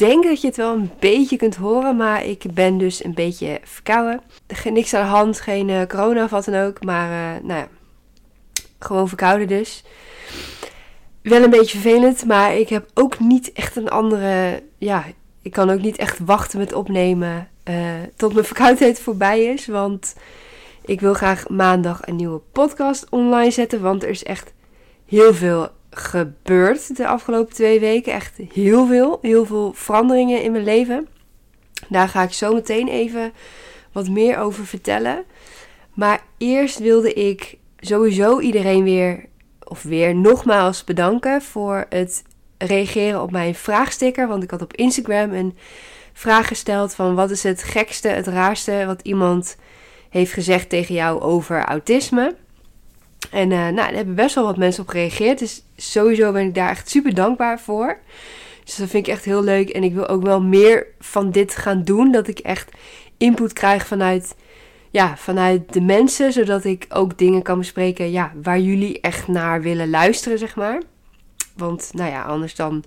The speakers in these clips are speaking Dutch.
denk dat je het wel een beetje kunt horen, maar ik ben dus een beetje verkouden. Niks aan de hand, geen uh, corona of wat dan ook, maar uh, nou ja, gewoon verkouden dus. Wel een beetje vervelend, maar ik heb ook niet echt een andere, ja, ik kan ook niet echt wachten met opnemen uh, tot mijn verkoudheid voorbij is, want ik wil graag maandag een nieuwe podcast online zetten, want er is echt heel veel gebeurd de afgelopen twee weken. Echt heel veel. Heel veel veranderingen in mijn leven. Daar ga ik zo meteen even wat meer over vertellen. Maar eerst wilde ik sowieso iedereen weer, of weer nogmaals bedanken voor het reageren op mijn vraagsticker. Want ik had op Instagram een vraag gesteld van wat is het gekste, het raarste wat iemand heeft gezegd tegen jou over autisme. En uh, nou, daar hebben best wel wat mensen op gereageerd. Dus sowieso ben ik daar echt super dankbaar voor. Dus dat vind ik echt heel leuk. En ik wil ook wel meer van dit gaan doen. Dat ik echt input krijg vanuit, ja, vanuit de mensen. Zodat ik ook dingen kan bespreken ja, waar jullie echt naar willen luisteren, zeg maar. Want nou ja, anders dan.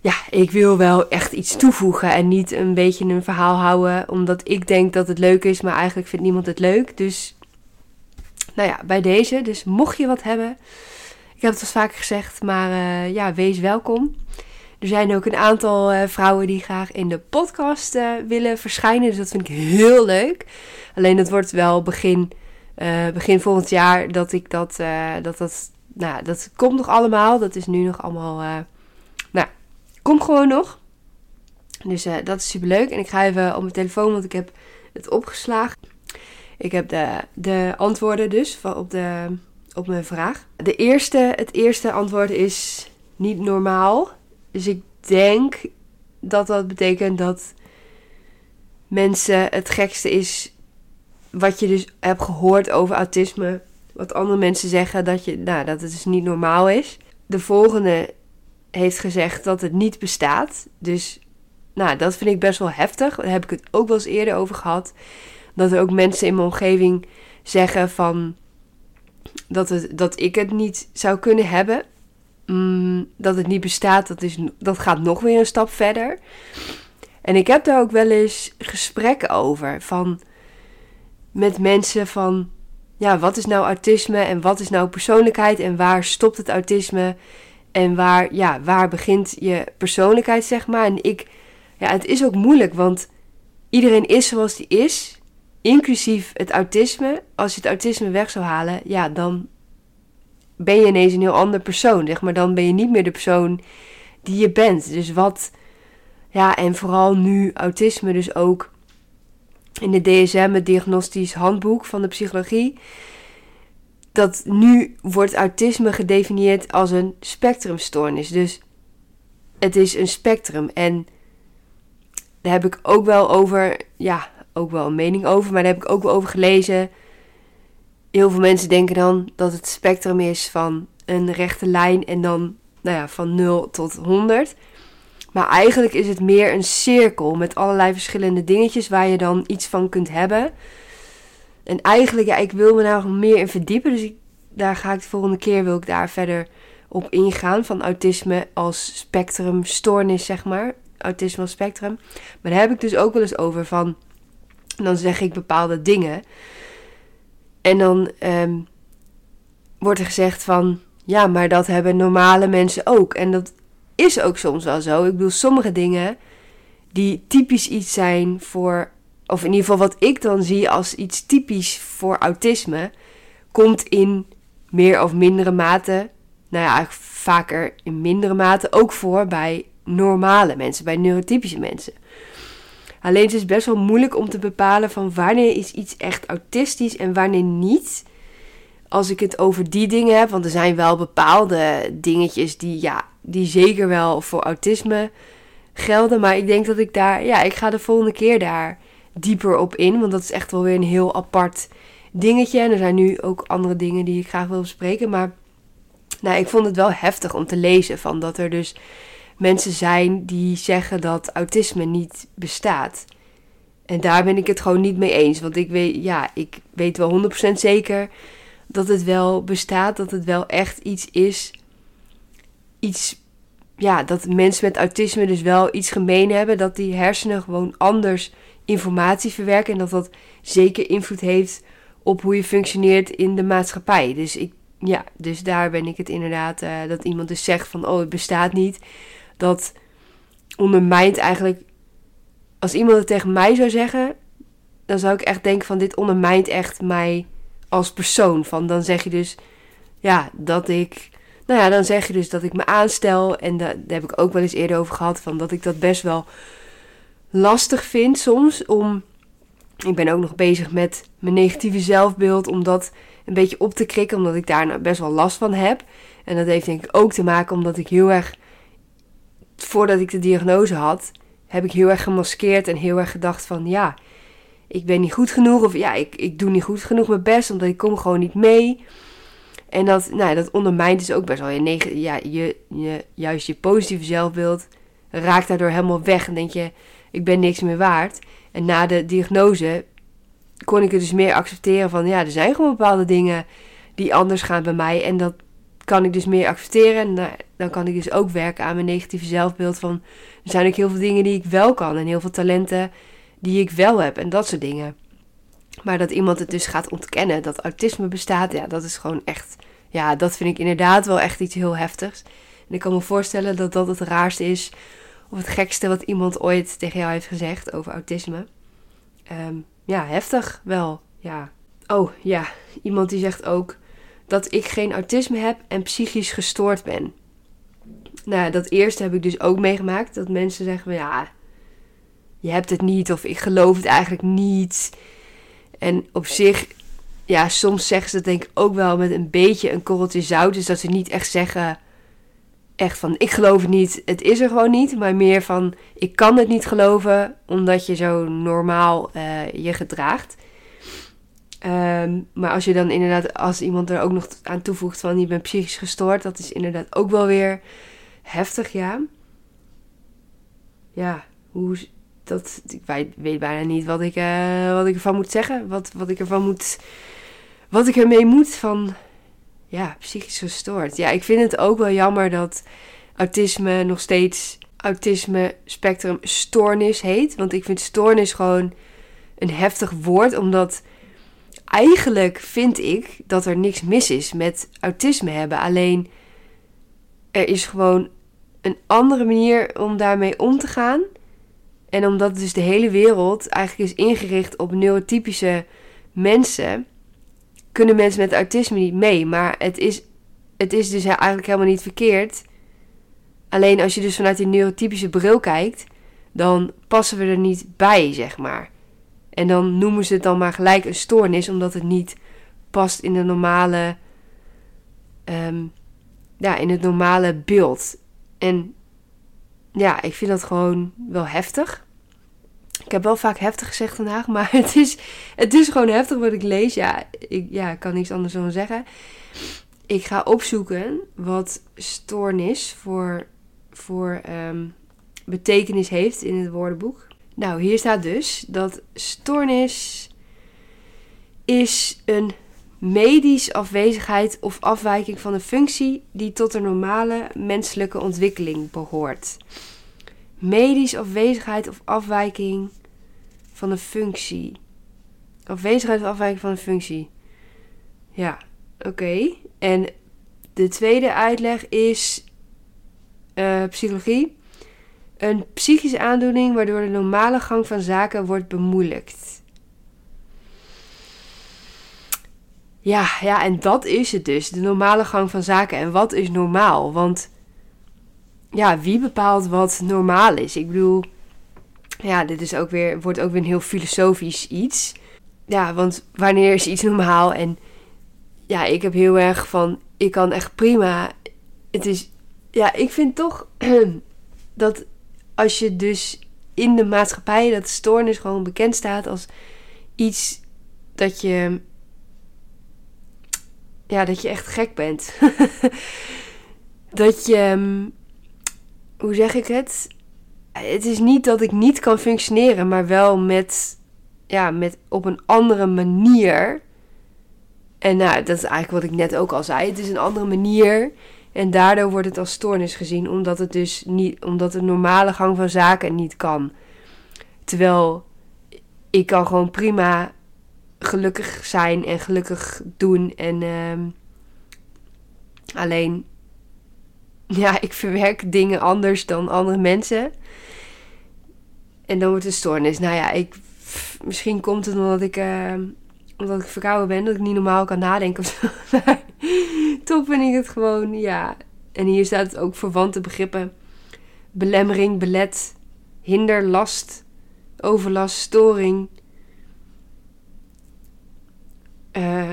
Ja, ik wil wel echt iets toevoegen en niet een beetje een verhaal houden. Omdat ik denk dat het leuk is, maar eigenlijk vindt niemand het leuk. Dus nou ja, bij deze. Dus mocht je wat hebben, ik heb het al vaker gezegd, maar uh, ja, wees welkom. Er zijn ook een aantal uh, vrouwen die graag in de podcast uh, willen verschijnen. Dus dat vind ik heel leuk. Alleen dat wordt wel begin, begin volgend jaar dat ik dat, dat, dat, nou, dat komt nog allemaal. Dat is nu nog allemaal, nou, komt gewoon nog. Dus dat is super leuk. En ik ga even op mijn telefoon, want ik heb het opgeslagen. Ik heb de, de antwoorden dus op, de, op mijn vraag. De eerste, het eerste antwoord is niet normaal. Dus ik denk dat dat betekent dat mensen het gekste is wat je dus hebt gehoord over autisme. Wat andere mensen zeggen dat, je, nou, dat het dus niet normaal is. De volgende heeft gezegd dat het niet bestaat. Dus nou, dat vind ik best wel heftig. Daar heb ik het ook wel eens eerder over gehad dat er ook mensen in mijn omgeving zeggen van dat, het, dat ik het niet zou kunnen hebben. Mm, dat het niet bestaat, dat, is, dat gaat nog weer een stap verder. En ik heb daar ook wel eens gesprekken over. Van, met mensen van, ja, wat is nou autisme en wat is nou persoonlijkheid en waar stopt het autisme en waar, ja, waar begint je persoonlijkheid, zeg maar. En ik, ja, het is ook moeilijk, want iedereen is zoals die is inclusief het autisme, als je het autisme weg zou halen, ja, dan ben je ineens een heel ander persoon. Zeg maar, dan ben je niet meer de persoon die je bent. Dus wat, ja, en vooral nu autisme, dus ook in de DSM, het diagnostisch handboek van de psychologie. Dat nu wordt autisme gedefinieerd als een spectrumstoornis. Dus het is een spectrum. En daar heb ik ook wel over, ja, ook wel een mening over, maar daar heb ik ook wel over gelezen. Heel veel mensen denken dan dat het spectrum is van een rechte lijn en dan nou ja, van 0 tot 100. Maar eigenlijk is het meer een cirkel met allerlei verschillende dingetjes waar je dan iets van kunt hebben. En eigenlijk, ja, ik wil me daar nog meer in verdiepen. Dus daar ga ik de volgende keer wil ik daar verder op ingaan. Van autisme als spectrumstoornis, zeg maar. Autisme als spectrum. Maar daar heb ik dus ook wel eens over van dan zeg ik bepaalde dingen. En dan ehm, wordt er gezegd van, ja, maar dat hebben normale mensen ook. En dat is ook soms wel zo. Ik bedoel, sommige dingen die typisch iets zijn voor, of in ieder geval wat ik dan zie als iets typisch voor autisme, komt in meer of mindere mate, nou ja, vaker in mindere mate ook voor bij normale mensen, bij neurotypische mensen. Alleen het is best wel moeilijk om te bepalen van wanneer is iets echt autistisch en wanneer niet. Als ik het over die dingen heb, want er zijn wel bepaalde dingetjes die, ja, die zeker wel voor autisme gelden. Maar ik denk dat ik daar, ja, ik ga de volgende keer daar dieper op in. Want dat is echt wel weer een heel apart dingetje. En er zijn nu ook andere dingen die ik graag wil bespreken. Maar nou, ik vond het wel heftig om te lezen van dat er dus mensen zijn die zeggen dat autisme niet bestaat. En daar ben ik het gewoon niet mee eens. Want ik weet, ja, ik weet wel 100% zeker dat het wel bestaat. Dat het wel echt iets is. Iets, ja, dat mensen met autisme dus wel iets gemeen hebben. Dat die hersenen gewoon anders informatie verwerken. En dat dat zeker invloed heeft op hoe je functioneert in de maatschappij. Dus ik, ja, dus daar ben ik het inderdaad, uh, dat iemand dus zegt van, oh, het bestaat niet. Dat ondermijnt eigenlijk, als iemand het tegen mij zou zeggen, dan zou ik echt denken van, dit ondermijnt echt mij als persoon. Van, dan zeg je dus, ja, dat ik, nou ja, dan zeg je dus dat ik me aanstel. En daar heb ik ook wel eens eerder over gehad, van dat ik dat best wel lastig vind soms om ik ben ook nog bezig met mijn negatieve zelfbeeld. Om dat een beetje op te krikken. Omdat ik daar nou best wel last van heb. En dat heeft denk ik ook te maken omdat ik heel erg. Voordat ik de diagnose had. Heb ik heel erg gemaskeerd. En heel erg gedacht van ja. Ik ben niet goed genoeg. Of ja, ik, ik doe niet goed genoeg mijn best. Omdat ik kom gewoon niet mee. En dat, nou, dat ondermijnt dus ook best wel je, ja, je, je, juist je positieve zelfbeeld. Raakt daardoor helemaal weg. En denk je, ik ben niks meer waard. En na de diagnose kon ik het dus meer accepteren van ja, er zijn gewoon bepaalde dingen die anders gaan bij mij. En dat kan ik dus meer accepteren. En dan kan ik dus ook werken aan mijn negatieve zelfbeeld. Van er zijn ook heel veel dingen die ik wel kan. En heel veel talenten die ik wel heb. En dat soort dingen. Maar dat iemand het dus gaat ontkennen dat autisme bestaat. Ja, dat is gewoon echt. Ja, dat vind ik inderdaad wel echt iets heel heftigs. En ik kan me voorstellen dat dat het raarste is of het gekste wat iemand ooit tegen jou heeft gezegd over autisme. Ehm, ja, heftig wel. Ja. Oh ja, iemand die zegt ook dat ik geen autisme heb en psychisch gestoord ben. Nou, dat eerste heb ik dus ook meegemaakt. Dat mensen zeggen: ja, je hebt het niet of ik geloof het eigenlijk niet. En op zich, ja, soms zeggen ze dat denk ik ook wel met een beetje een korreltje zout. Dus dat ze niet echt zeggen echt van ik geloof het niet, het is er gewoon niet. Maar meer van ik kan het niet geloven omdat je zo normaal uh, je gedraagt. Um, maar als je dan inderdaad, als iemand er ook nog aan toevoegt van je bent psychisch gestoord, dat is inderdaad ook wel weer heftig, ja. Ja, hoe dat, ik weet, bijna niet wat ik, uh, wat ik ervan moet zeggen. Wat, wat ik ervan moet, wat ik ermee moet van ja, psychisch gestoord. Ja, ik vind het ook wel jammer dat autisme nog steeds autisme spectrum stoornis heet. Want ik vind stoornis gewoon een heftig woord, omdat eigenlijk vind ik dat er niks mis is met autisme hebben. Alleen er is gewoon een andere manier om daarmee om te gaan. En omdat dus de hele wereld eigenlijk is ingericht op neurotypische mensen, kunnen mensen met autisme niet mee. Maar het is, het is dus eigenlijk helemaal niet verkeerd. Alleen als je dus vanuit die neurotypische bril kijkt, dan passen we er niet bij, zeg maar. En dan noemen ze het dan maar gelijk een stoornis, omdat het niet past in de normale, ehm, ja, in het normale beeld. En ja, ik vind dat gewoon wel heftig. Ik heb wel vaak heftig gezegd vandaag, maar het is, het is gewoon heftig wat ik lees. Ja ik, ja, kan niets anders dan zeggen. Ik ga opzoeken wat stoornis voor, voor ehm, betekenis heeft in het woordenboek. Nou, hier staat dus dat stoornis is een medisch afwezigheid of afwijking van een functie die tot de normale menselijke ontwikkeling behoort medisch afwezigheid of afwijking van een functie. Afwezigheid of afwijking van een functie. Ja, oké. En de tweede uitleg is uh, psychologie. Een psychische aandoening waardoor de normale gang van zaken wordt bemoeilijkt. Ja, ja, en dat is het dus. De normale gang van zaken. En wat is normaal? Want ja, wie bepaalt wat normaal is? Ik bedoel, ja, dit is ook weer, wordt ook weer een heel filosofisch iets. Ja, want wanneer is iets normaal? En ja, ik heb heel erg van, ik kan echt prima. Het is, ja, ik vind toch dat als je dus in de maatschappij dat stoornis gewoon bekend staat als iets dat je. Ja, dat je echt gek bent. dat je. mm, Hoe zeg ik het? Het is niet dat ik niet kan functioneren, maar wel met. Ja, met op een andere manier. En nou, dat is eigenlijk wat ik net ook al zei. Het is een andere manier. En daardoor wordt het als stoornis gezien, omdat het dus niet, omdat de normale gang van zaken niet kan. Terwijl ik kan gewoon prima gelukkig zijn en gelukkig doen. En ehm, alleen, ja, ik verwerk dingen anders dan andere mensen. En dan wordt het stoornis. Nou ja, ik, misschien komt het omdat ik, ehm, omdat ik verkouden ben, dat ik niet normaal kan nadenken of zo. Toch vind ik het gewoon, ja. En hier staat het ook verwante begrippen. Belemmering, belet, hinder, last, overlast, storing. Eh,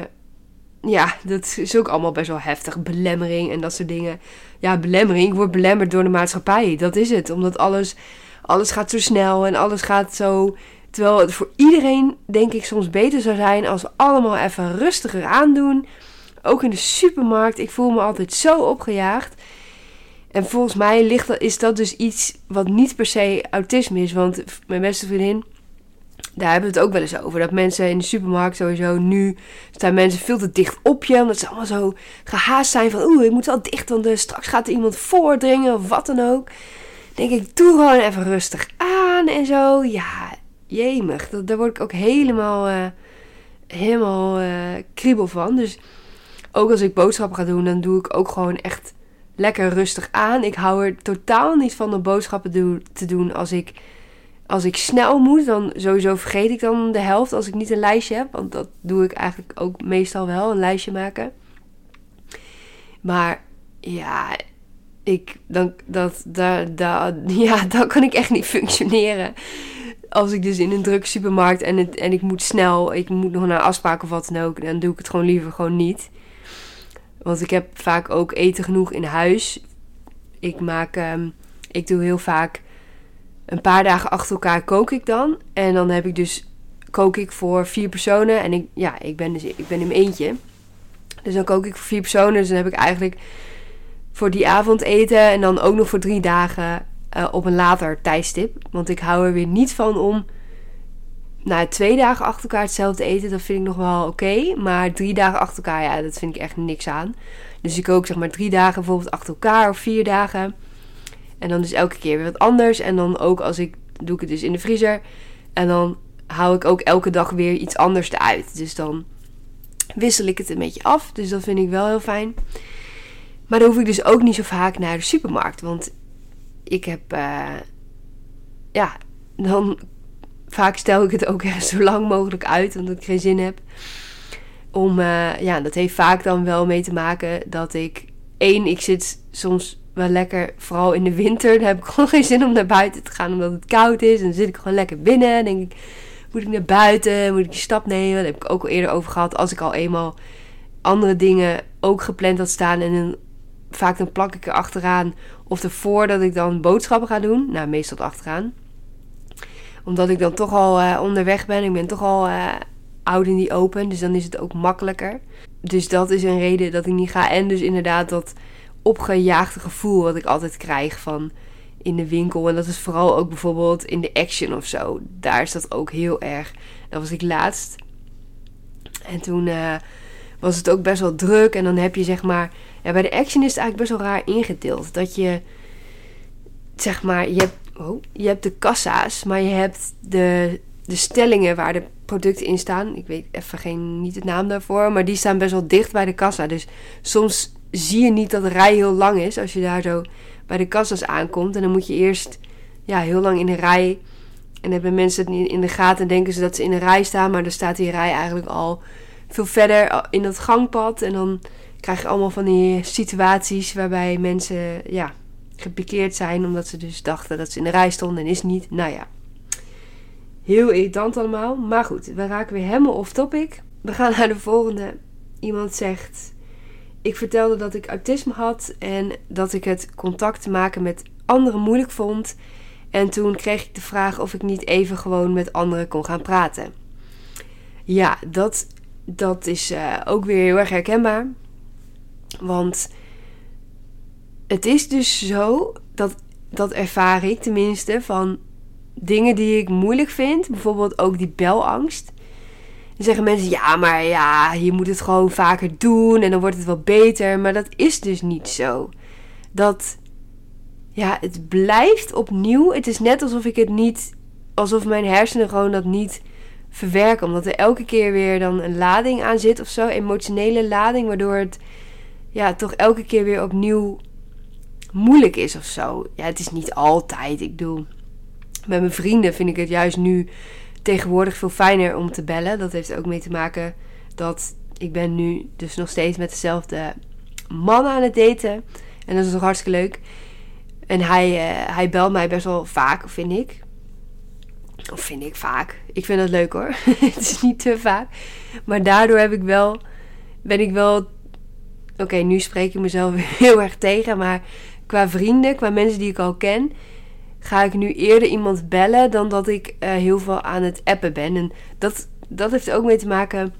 ja, dat is ook allemaal best wel heftig. Belemmering en dat soort dingen. Ja, belemmering. Ik word belemmerd door de maatschappij. Dat is het. Omdat alles, alles gaat zo snel en alles gaat zo... Terwijl het voor iedereen, denk ik, soms beter zou zijn als we allemaal even rustiger aandoen. Ook in de supermarkt. Ik voel me altijd zo opgejaagd. En volgens mij ligt is dat dus iets wat niet per se autisme is. Want mijn beste vriendin, daar hebben we het ook wel eens over. Dat mensen in de supermarkt sowieso nu staan mensen veel te dicht op je. Omdat ze allemaal zo gehaast zijn van oeh, ik moet wel dicht. Want eh, straks gaat er iemand voordringen of wat dan ook. Denk ik, doe gewoon even rustig aan en zo. Ja, jemig. Dat, daar word ik ook helemaal, eh, helemaal eh, kriebel van. Dus ook als ik boodschappen ga doen, dan doe ik ook gewoon echt lekker rustig aan. Ik hou er totaal niet van om boodschappen te doen als ik, als ik snel moet. Dan sowieso vergeet ik dan de helft als ik niet een lijstje heb. Want dat doe ik eigenlijk ook meestal wel, een lijstje maken. Maar ja, ik, dan, dat, daar, ja, dan kan ik echt niet functioneren. Als ik dus in een drukke supermarkt en, en ik moet snel, ik moet nog naar afspraken of wat dan ook, dan doe ik het gewoon liever gewoon niet. Want ik heb vaak ook eten genoeg in huis. Ik maak, um, ik doe heel vaak een paar dagen achter elkaar kook ik dan. En dan heb ik dus, kook ik voor vier personen. En ik, ja, ik ben dus, ik ben in mijn eentje. Dus dan kook ik voor vier personen. Dus dan heb ik eigenlijk voor die avond eten. En dan ook nog voor drie dagen uh, op een later tijdstip. Want ik hou er weer niet van om nou, twee dagen achter elkaar hetzelfde eten, dat vind ik nog wel oké. Maar drie dagen achter elkaar, ja, dat vind ik echt niks aan. Dus ik kook zeg maar drie dagen bijvoorbeeld achter elkaar of vier dagen. En dan dus elke keer weer wat anders. En dan ook als ik, doe ik het dus in de vriezer. En dan hou ik ook elke dag weer iets anders eruit. Dus dan wissel ik het een beetje af. Dus dat vind ik wel heel fijn. Maar dan hoef ik dus ook niet zo vaak naar de supermarkt. Want ik heb, uh, ja, dan vaak stel ik het ook zo lang mogelijk uit, omdat ik geen zin heb. Om, uh, ja, dat heeft vaak dan wel mee te maken dat ik, één, ik zit soms wel lekker, vooral in de winter, dan heb ik gewoon geen zin om naar buiten te gaan, omdat het koud is. En dan zit ik gewoon lekker binnen, en denk ik, moet ik naar buiten, moet ik die stap nemen? Daar heb ik ook al eerder over gehad, als ik al eenmaal andere dingen ook gepland had staan en dan, vaak dan plak ik er achteraan of ervoor dat ik dan boodschappen ga doen. Nou, meestal achteraan omdat ik dan toch al uh, onderweg ben. Ik ben toch al uh, oud in die open. Dus dan is het ook makkelijker. Dus dat is een reden dat ik niet ga. En dus inderdaad dat opgejaagde gevoel wat ik altijd krijg van in de winkel. En dat is vooral ook bijvoorbeeld in de action of zo. Daar is dat ook heel erg. Dat was ik laatst. En toen uh, was het ook best wel druk. En dan heb je zeg maar. Ja, bij de action is het eigenlijk best wel raar ingedeeld. Dat je zeg maar. Je hebt oh, je hebt de kassa's, maar je hebt de, de stellingen waar de producten in staan. Ik weet even geen, niet het naam daarvoor, maar die staan best wel dicht bij de kassa. Dus soms zie je niet dat de rij heel lang is als je daar zo bij de kassa's aankomt. En dan moet je eerst ja, heel lang in de rij. En hebben mensen het in de gaten en denken ze dat ze in een rij staan. Maar dan staat die rij eigenlijk al veel verder in dat gangpad. En dan krijg je allemaal van die situaties waarbij mensen ja, gepikeerd zijn omdat ze dus dachten dat ze in de rij stonden en is niet. Nou ja, heel irritant allemaal. Maar goed, we raken weer helemaal off topic. We gaan naar de volgende. Iemand zegt: Ik vertelde dat ik autisme had en dat ik het contact te maken met anderen moeilijk vond. En toen kreeg ik de vraag of ik niet even gewoon met anderen kon gaan praten. Ja, dat, dat is uh, ook weer heel erg herkenbaar. Want het is dus zo, dat, dat ervaar ik tenminste, van dingen die ik moeilijk vind. Bijvoorbeeld ook die belangst. Dan zeggen mensen, ja, maar ja, je moet het gewoon vaker doen en dan wordt het wel beter. Maar dat is dus niet zo. Dat, ja, het blijft opnieuw. Het is net alsof ik het niet, alsof mijn hersenen gewoon dat niet verwerken. Omdat er elke keer weer dan een lading aan zit of zo. Emotionele lading, waardoor het ja, toch elke keer weer opnieuw moeilijk is of zo. Ja, het is niet altijd. Ik bedoel, met mijn vrienden vind ik het juist nu tegenwoordig veel fijner om te bellen. Dat heeft ook mee te maken dat ik ben nu dus nog steeds met dezelfde man aan het daten. En dat is nog hartstikke leuk. En hij, uh, hij belt mij best wel vaak, vind ik. Of vind ik vaak. Ik vind dat leuk hoor. het is niet te vaak. Maar daardoor heb ik wel, ben ik wel. Oké, nu spreek ik mezelf heel erg tegen. Maar qua vrienden, qua mensen die ik al ken, ga ik nu eerder iemand bellen dan dat ik uh, heel veel aan het appen ben. En dat, dat heeft ook mee te maken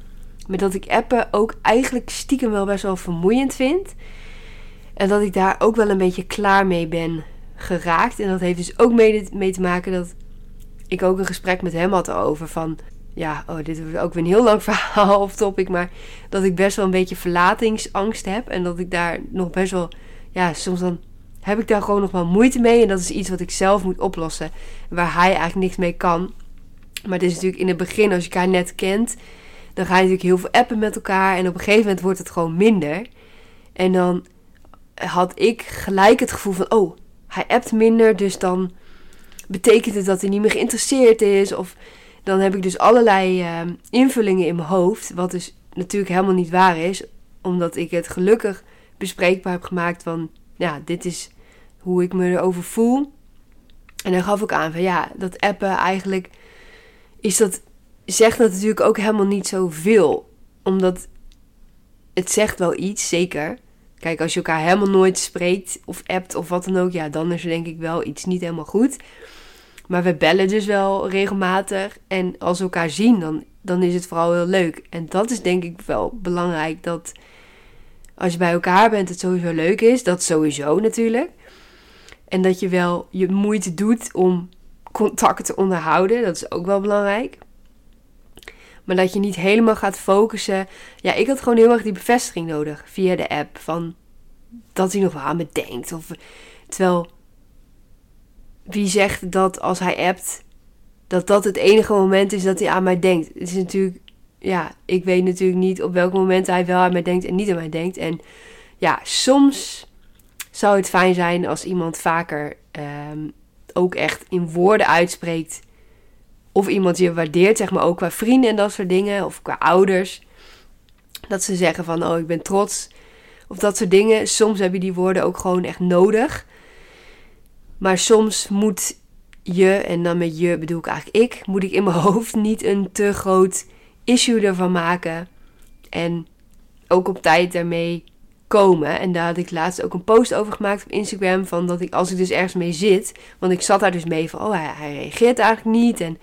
met dat ik appen ook eigenlijk stiekem wel best wel vermoeiend vind. En dat ik daar ook wel een beetje klaar mee ben geraakt. En dat heeft dus ook mee, mee te maken dat ik ook een gesprek met hem had over van... Ja, oh, dit wordt ook weer een heel lang verhaal of topic. Maar dat ik best wel een beetje verlatingsangst heb. En dat ik daar nog best wel... Ja, soms dan heb ik daar gewoon nog wel moeite mee. En dat is iets wat ik zelf moet oplossen. Waar hij eigenlijk niks mee kan. Maar het is natuurlijk in het begin, als je elkaar net kent... Dan ga je natuurlijk heel veel appen met elkaar. En op een gegeven moment wordt het gewoon minder. En dan had ik gelijk het gevoel van... Oh, hij appt minder, dus dan betekent het dat hij niet meer geïnteresseerd is. Of dan heb ik dus allerlei uh, invullingen in mijn hoofd. Wat dus natuurlijk helemaal niet waar is. Omdat ik het gelukkig bespreekbaar heb gemaakt van... Ja, dit is hoe ik me erover voel. En dan gaf ik aan van ja, dat appen eigenlijk... Is dat, zegt dat natuurlijk ook helemaal niet zoveel. Omdat het zegt wel iets, zeker... Kijk, als je elkaar helemaal nooit spreekt of appt of wat dan ook, ja, dan is er denk ik wel iets niet helemaal goed. Maar we bellen dus wel regelmatig. En als we elkaar zien, dan, dan is het vooral heel leuk. En dat is denk ik wel belangrijk. Dat als je bij elkaar bent, het sowieso leuk is. Dat sowieso natuurlijk. En dat je wel je moeite doet om contact te onderhouden. Dat is ook wel belangrijk. Maar dat je niet helemaal gaat focussen. Ja, ik had gewoon heel erg die bevestiging nodig via de app. Van dat hij nog wel aan me denkt. Of, terwijl, wie zegt dat als hij appt, dat dat het enige moment is dat hij aan mij denkt? Het is natuurlijk, ja, ik weet natuurlijk niet op welk moment hij wel aan mij denkt en niet aan mij denkt. En ja, soms zou het fijn zijn als iemand vaker ehm, ook echt in woorden uitspreekt of iemand je waardeert, zeg maar ook qua vrienden en dat soort dingen, of qua ouders. Dat ze zeggen van, oh, ik ben trots. Of dat soort dingen. Soms heb je die woorden ook gewoon echt nodig. Maar soms moet je, en dan met je bedoel ik eigenlijk ik, moet ik in mijn hoofd niet een te groot issue ervan maken. En ook op tijd daarmee komen. En daar had ik laatst ook een post over gemaakt op Instagram. Van dat ik, als ik dus ergens mee zit. Want ik zat daar dus mee van, oh, hij, reageert eigenlijk niet. En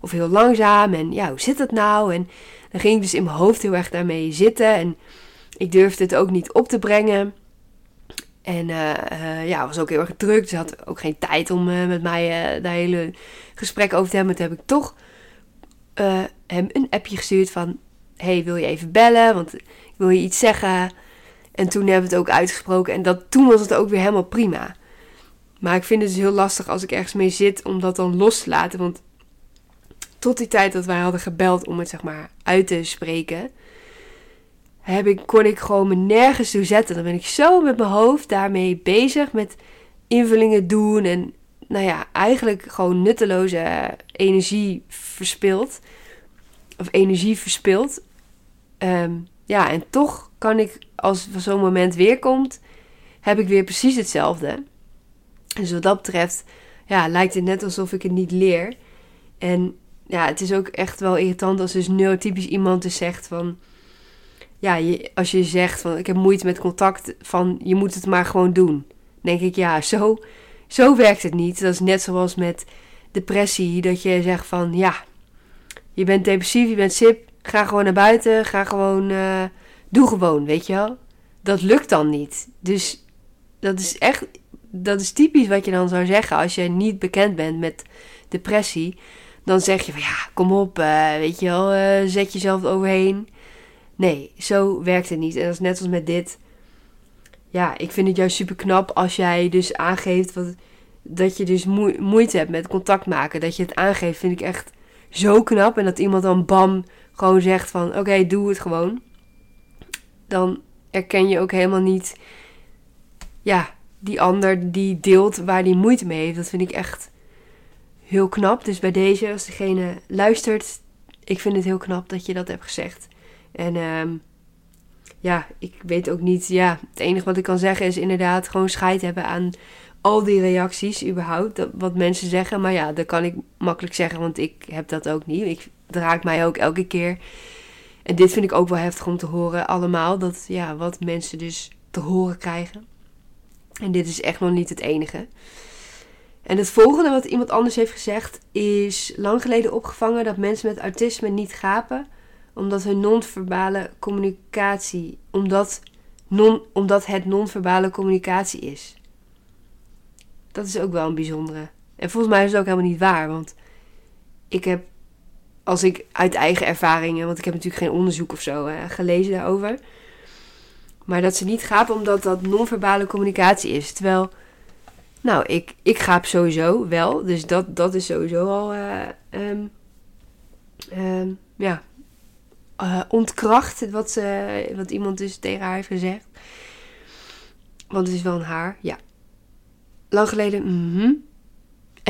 of heel langzaam. En ja, hoe zit dat nou? En dan ging ik dus in mijn hoofd heel erg daarmee zitten. En ik durfde het ook niet op te brengen. En uh, ja, was ook heel erg druk. Dus had ook geen tijd om uh, met mij dat hele gesprek over te hebben. Toen heb ik toch hem een appje gestuurd van... Hey, wil je even bellen? Want ik wil je iets zeggen. En toen hebben we het ook uitgesproken. En dat, toen was het ook weer helemaal prima. Maar ik vind het dus heel lastig als ik ergens mee zit om dat dan los te laten. Want tot die tijd dat wij hadden gebeld om het zeg maar uit te spreken, heb ik, kon ik gewoon me nergens toe zetten. Dan ben ik zo met mijn hoofd daarmee bezig met invullingen doen en nou ja, eigenlijk gewoon nutteloze energie verspild. Of energie verspild. Ehm, ja, en toch kan ik, als zo'n moment weer komt, heb ik weer precies hetzelfde. Dus wat dat betreft, ja, lijkt het net alsof ik het niet leer. En ja, het is ook echt wel irritant als dus neurotypisch iemand dus zegt van... Ja, als je zegt van ik heb moeite met contact van je moet het maar gewoon doen. denk ik ja, zo zo werkt het niet. Dat is net zoals met depressie, dat je zegt van ja, je bent depressief, je bent sip, ga gewoon naar buiten, ga gewoon, uh, doe gewoon, weet je wel. Dat lukt dan niet. Dus dat is echt, dat is typisch wat je dan zou zeggen als je niet bekend bent met depressie. Dan zeg je van ja, kom op, uh, weet je wel, uh, zet jezelf overheen. Nee, zo werkt het niet. En dat is net als met dit. Ja, ik vind het juist super knap als jij dus aangeeft wat, dat je dus moeite hebt met contact maken. Dat je het aangeeft, vind ik echt zo knap. En dat iemand dan bam gewoon zegt van oké, doe het gewoon. Dan erken je ook helemaal niet, ja, die ander die deelt waar die moeite mee heeft. Dat vind ik echt heel knap. Dus bij deze, als degene luistert, ik vind het heel knap dat je dat hebt gezegd. En um, ja, ik weet ook niet. Ja, het enige wat ik kan zeggen is inderdaad gewoon scheid hebben aan al die reacties überhaupt. Wat mensen zeggen. Maar ja, dat kan ik makkelijk zeggen, want ik heb dat ook niet. Ik draak mij ook elke keer. En dit vind ik ook wel heftig om te horen allemaal. Dat ja, wat mensen dus te horen krijgen. En dit is echt nog niet het enige. En het volgende wat iemand anders heeft gezegd is lang geleden opgevangen dat mensen met autisme niet gapen omdat hun non-verbale communicatie, omdat, non, omdat het non-verbale communicatie is. Dat is ook wel een bijzondere. En volgens mij is het ook helemaal niet waar, want ik heb, als ik uit eigen ervaringen, want ik heb natuurlijk geen onderzoek of zo gelezen daarover, maar dat ze niet gapen omdat dat non-verbale communicatie is. Terwijl, nou, ik, ik gaap sowieso wel, dus dat, dat is sowieso al, uh, ja, uh, ontkracht wat, ze, wat iemand dus tegen haar heeft gezegd. Want het is wel een haar, ja. Lang geleden, mhm.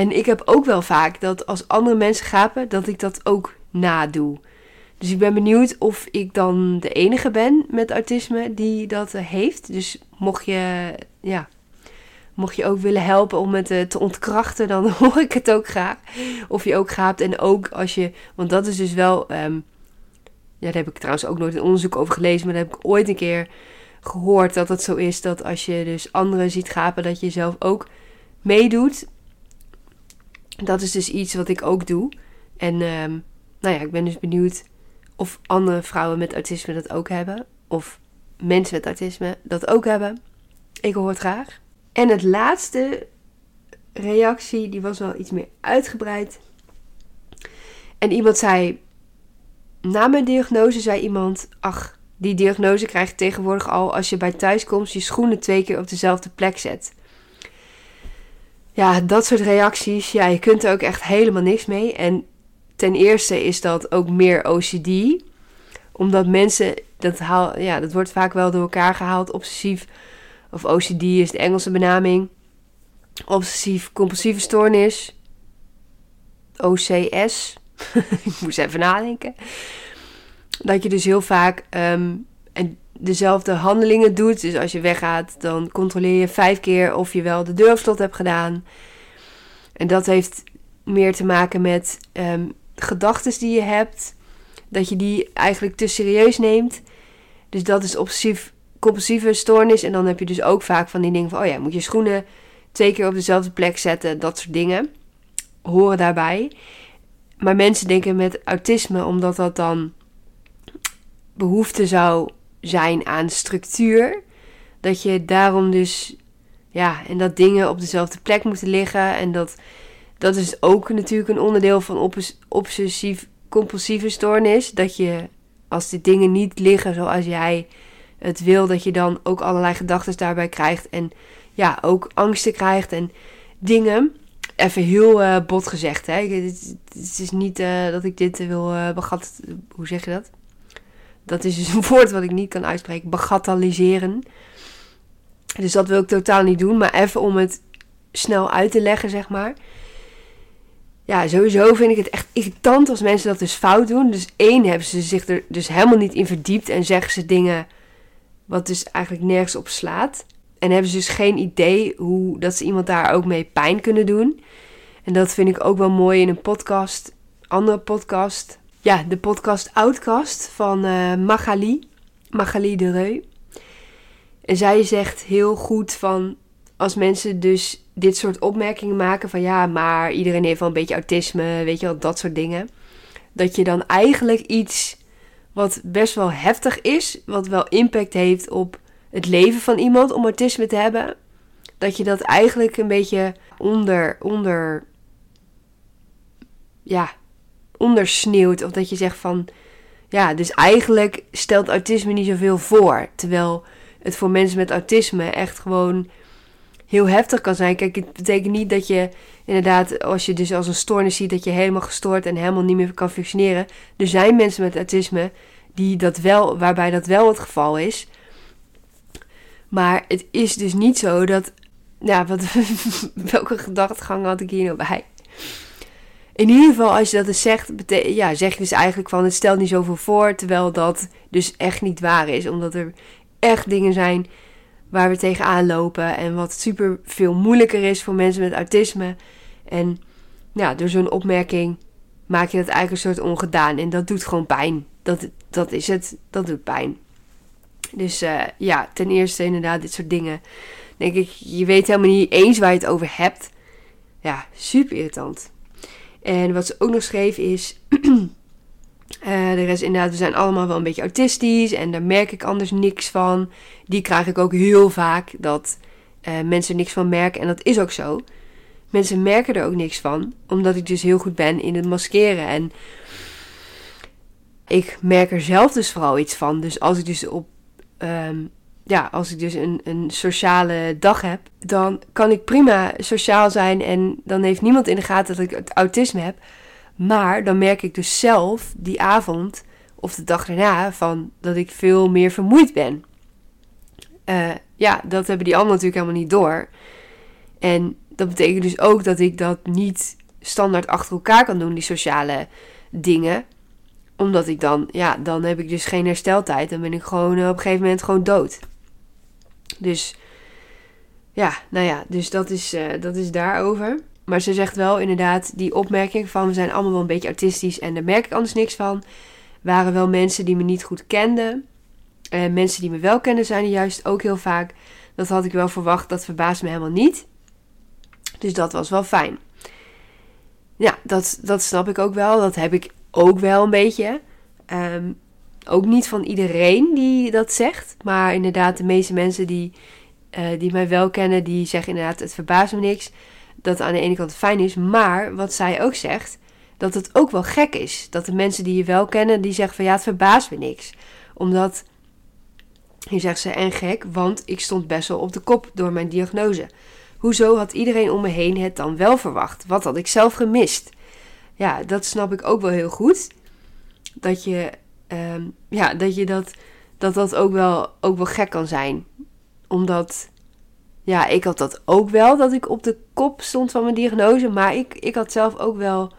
En ik heb ook wel vaak dat als andere mensen gapen, dat ik dat ook nadoe. Dus ik ben benieuwd of ik dan de enige ben met autisme die dat eh, heeft. Dus mocht je, ja, mocht je ook willen helpen om het eh, te ontkrachten, dan hoor ik het ook graag. Of je ook gaapt en ook als je, want dat is dus wel ehm, ja, daar heb ik trouwens ook nooit een onderzoek over gelezen, maar daar heb ik ooit een keer gehoord dat het zo is dat als je dus anderen ziet gapen, dat je zelf ook meedoet. Dat is dus iets wat ik ook doe. En um, nou ja, ik ben dus benieuwd of andere vrouwen met autisme dat ook hebben. Of mensen met autisme dat ook hebben. Ik hoor het graag. En het laatste reactie, die was wel iets meer uitgebreid. En iemand zei: na mijn diagnose zei iemand: Ach, die diagnose krijg je tegenwoordig al als je bij thuiskomst je schoenen twee keer op dezelfde plek zet. Ja, dat soort reacties, ja, je kunt er ook echt helemaal niks mee. En ten eerste is dat ook meer OCD, omdat mensen, dat, haal, ja, dat wordt vaak wel door elkaar gehaald, obsessief, of OCD is de Engelse benaming, obsessief compulsieve stoornis, OCS, ik moest even nadenken. Dat je dus heel vaak en dezelfde handelingen doet. Dus als je weggaat, dan controleer je vijf keer of je wel de deur op slot hebt gedaan. En dat heeft meer te maken met um, gedachten die je hebt. Dat je die eigenlijk te serieus neemt. Dus dat is obsessief, compulsieve stoornis. En dan heb je dus ook vaak van die dingen van... oh ja, moet je schoenen twee keer op dezelfde plek zetten. Dat soort dingen horen daarbij. Maar mensen denken met autisme, omdat dat dan behoefte zou zijn aan structuur, dat je daarom dus, ja, en dat dingen op dezelfde plek moeten liggen. En dat, dat is ook natuurlijk een onderdeel van obsessief-compulsieve stoornis. Dat je, als die dingen niet liggen zoals jij het wil, dat je dan ook allerlei gedachten daarbij krijgt. En ja, ook angsten krijgt en dingen even heel uh, bot gezegd. Hè? Het, is niet uh, dat ik dit wil uh, begat... Hoe zeg je dat? Dat is dus een woord wat ik niet kan uitspreken. Bagatelliseren. Dus dat wil ik totaal niet doen. Maar even om het snel uit te leggen, zeg maar. Ja, sowieso vind ik het echt irritant als mensen dat dus fout doen. Dus één, hebben ze zich er dus helemaal niet in verdiept. En zeggen ze dingen wat dus eigenlijk nergens op slaat. En hebben ze dus geen idee hoe dat ze iemand daar ook mee pijn kunnen doen. En dat vind ik ook wel mooi in een podcast, andere podcast. Ja, de podcast Outcast van uh, Magali, Magali de Reu. En zij zegt heel goed van als mensen dus dit soort opmerkingen maken van ja, maar iedereen heeft wel een beetje autisme, weet je wel, dat soort dingen. Dat je dan eigenlijk iets wat best wel heftig is, wat wel impact heeft op het leven van iemand om autisme te hebben, dat je dat eigenlijk een beetje onder, onder, ja, ondersneeuwt. Of dat je zegt van, ja, dus eigenlijk stelt autisme niet zoveel voor. Terwijl het voor mensen met autisme echt gewoon heel heftig kan zijn. Kijk, het betekent niet dat je inderdaad, als je dus als een stoornis ziet, dat je helemaal gestoord en helemaal niet meer kan functioneren. Er zijn mensen met autisme die dat wel, waarbij dat wel het geval is. Maar het is dus niet zo dat. Ja, wat, welke gedachtegang had ik hier nou bij? In ieder geval, als je dat dus zegt, ja, zeg je dus eigenlijk van het stelt niet zoveel voor. Terwijl dat dus echt niet waar is. Omdat er echt dingen zijn waar we tegenaan lopen. En wat super veel moeilijker is voor mensen met autisme. En ja, door zo'n opmerking maak je dat eigenlijk een soort ongedaan. En dat doet gewoon pijn. Dat, dat is het. Dat doet pijn. Dus uh, ja, ten eerste inderdaad dit soort dingen. Denk ik, je weet helemaal niet eens waar je het over hebt. Ja, super irritant. En wat ze ook nog schreef is... uh, de rest inderdaad, we zijn allemaal wel een beetje autistisch. En daar merk ik anders niks van. Die krijg ik ook heel vaak. Dat uh, mensen niks van merken. En dat is ook zo. Mensen merken er ook niks van. Omdat ik dus heel goed ben in het maskeren. En ik merk er zelf dus vooral iets van. Dus als ik dus op um, ja, als ik dus een, een sociale dag heb, dan kan ik prima sociaal zijn en dan heeft niemand in de gaten dat ik het autisme heb. Maar dan merk ik dus zelf die avond of de dag daarna van dat ik veel meer vermoeid ben. Uh, ja, dat hebben die anderen natuurlijk helemaal niet door. En dat betekent dus ook dat ik dat niet standaard achter elkaar kan doen, die sociale dingen omdat ik dan, ja, dan heb ik dus geen hersteltijd. Dan ben ik gewoon eh, op een gegeven moment gewoon dood. Dus ja, nou ja, dus dat is, uh, dat is daarover. Maar ze zegt wel inderdaad, die opmerking van we zijn allemaal wel een beetje autistisch en daar merk ik anders niks van. Waren wel mensen die me niet goed kenden. En mensen die me wel kennen zijn er juist ook heel vaak. Dat had ik wel verwacht, dat verbaast me helemaal niet. Dus dat was wel fijn. Ja, dat, dat snap ik ook wel. Dat heb ik ook wel een beetje. Um, ook niet van iedereen die dat zegt. Maar inderdaad, de meeste mensen die, uh, die mij wel kennen, die zeggen inderdaad: het verbaast me niks. Dat aan de ene kant fijn is. Maar wat zij ook zegt, dat het ook wel gek is. Dat de mensen die je wel kennen, die zeggen van ja, het verbaast me niks. Omdat, hier zegt ze, en gek, want ik stond best wel op de kop door mijn diagnose. Hoezo had iedereen om me heen het dan wel verwacht? Wat had ik zelf gemist? Ja, dat snap ik ook wel heel goed. Dat je um, ja, dat je dat, dat, dat ook, wel, ook wel gek kan zijn. Omdat, ja, ik had dat ook wel, dat ik op de kop stond van mijn diagnose. Maar ik, ik had zelf ook wel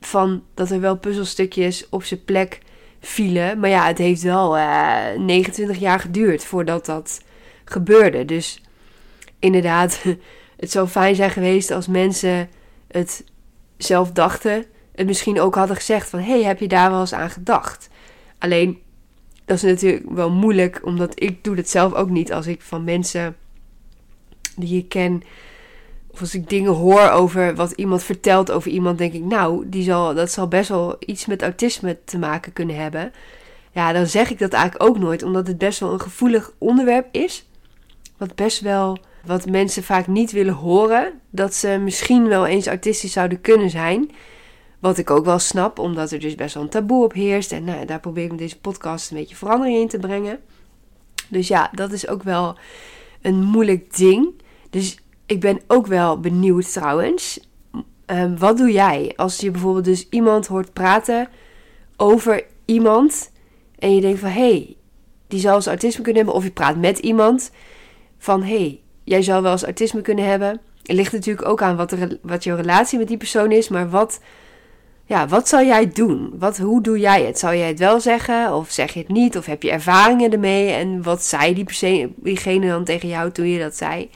van dat er wel puzzelstukjes op zijn plek vielen. Maar ja, het heeft wel uh, eh, 29 jaar geduurd voordat dat gebeurde. Dus inderdaad, het zou fijn zijn geweest als mensen het zelf dachten het misschien ook hadden gezegd van... hey, heb je daar wel eens aan gedacht? Alleen, dat is natuurlijk wel moeilijk, omdat ik doe het zelf ook niet. Als ik van mensen die ik ken... of als ik dingen hoor over wat iemand vertelt over iemand... denk ik, nou, die zal, dat zal best wel iets met autisme te maken kunnen hebben. Ja, dan zeg ik dat eigenlijk ook nooit, omdat het best wel een gevoelig onderwerp is. Wat best wel wat mensen vaak niet willen horen. Dat ze misschien wel eens autistisch zouden kunnen zijn. Wat ik ook wel snap, omdat er dus best wel een taboe op heerst. En nou, daar probeer ik met deze podcast een beetje verandering in te brengen. Dus ja, dat is ook wel een moeilijk ding. Dus ik ben ook wel benieuwd trouwens. Um, wat doe jij als je bijvoorbeeld dus iemand hoort praten over iemand. En je denkt van hé, hey, die zou eens autisme kunnen hebben. Of je praat met iemand van hé, hey, jij zou wel eens autisme kunnen hebben. Het ligt natuurlijk ook aan wat, er, wat jouw relatie met die persoon is. Maar wat ja, wat zou jij doen? Wat, hoe doe jij het? Zou jij het wel zeggen of zeg je het niet? Of heb je ervaringen ermee? En wat zei die diegene dan tegen jou toen je dat zei?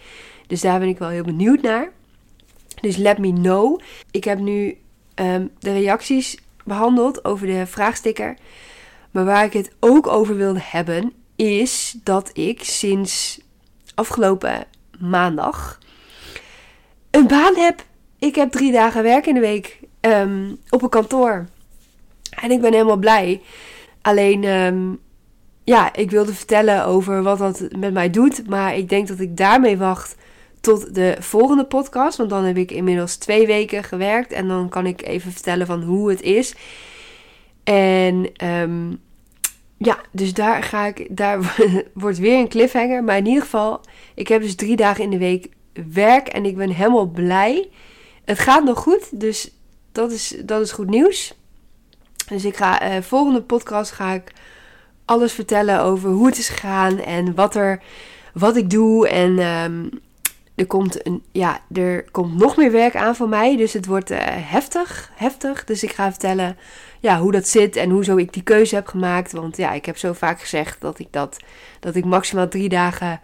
Dus daar ben ik wel heel benieuwd naar. Dus let me know. Ik heb nu ehm, de reacties behandeld over de vraagsticker. Maar waar ik het ook over wilde hebben, is dat ik sinds afgelopen maandag een baan heb. Ik heb drie dagen werk in de week ehm, op een kantoor. En ik ben helemaal blij. Alleen, ehm, ja, ik wilde vertellen over wat dat met mij doet. Maar ik denk dat ik daarmee wacht tot de volgende podcast. Want dan heb ik inmiddels twee weken gewerkt. En dan kan ik even vertellen van hoe het is. En ehm, ja, dus daar ga ik. Daar wordt weer een cliffhanger. Maar in ieder geval, ik heb dus drie dagen in de week werk. En ik ben helemaal blij. Het gaat nog goed. Dus dat is, dat is goed nieuws. Dus ik ga uh, volgende podcast ga ik alles vertellen over hoe het is gegaan en wat er wat ik doe. En um, er komt een ja er komt nog meer werk aan voor mij dus het wordt uh, heftig heftig. Dus ik ga vertellen ja hoe dat zit en hoezo ik die keuze heb gemaakt. Want ja ik heb zo vaak gezegd dat ik dat dat ik maximaal drie dagen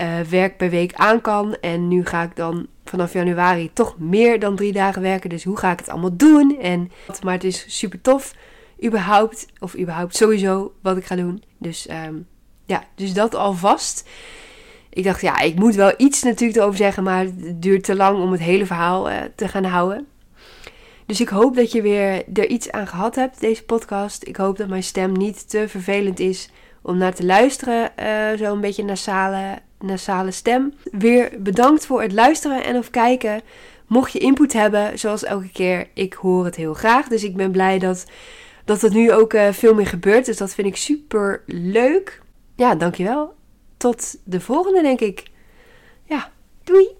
uh, werk per week aan kan en nu ga ik dan vanaf januari toch meer dan drie dagen werken. Dus hoe ga ik het allemaal doen? En, maar het is super tof, überhaupt, of überhaupt sowieso wat ik ga doen. Dus um, ja, dus dat alvast. Ik dacht, ja, ik moet wel iets natuurlijk erover zeggen, maar het duurt te lang om het hele verhaal uh, te gaan houden. Dus ik hoop dat je weer er iets aan gehad hebt, deze podcast. Ik hoop dat mijn stem niet te vervelend is om naar te luisteren. Uh, zo een beetje nasale nasale stem. Weer bedankt voor het luisteren en of kijken. Mocht je input hebben, zoals elke keer, ik hoor het heel graag. Dus ik ben blij dat, dat het nu ook uh, veel meer gebeurt. Dus dat vind ik super leuk. Ja, dankjewel. Tot de volgende, denk ik. Ja, doei!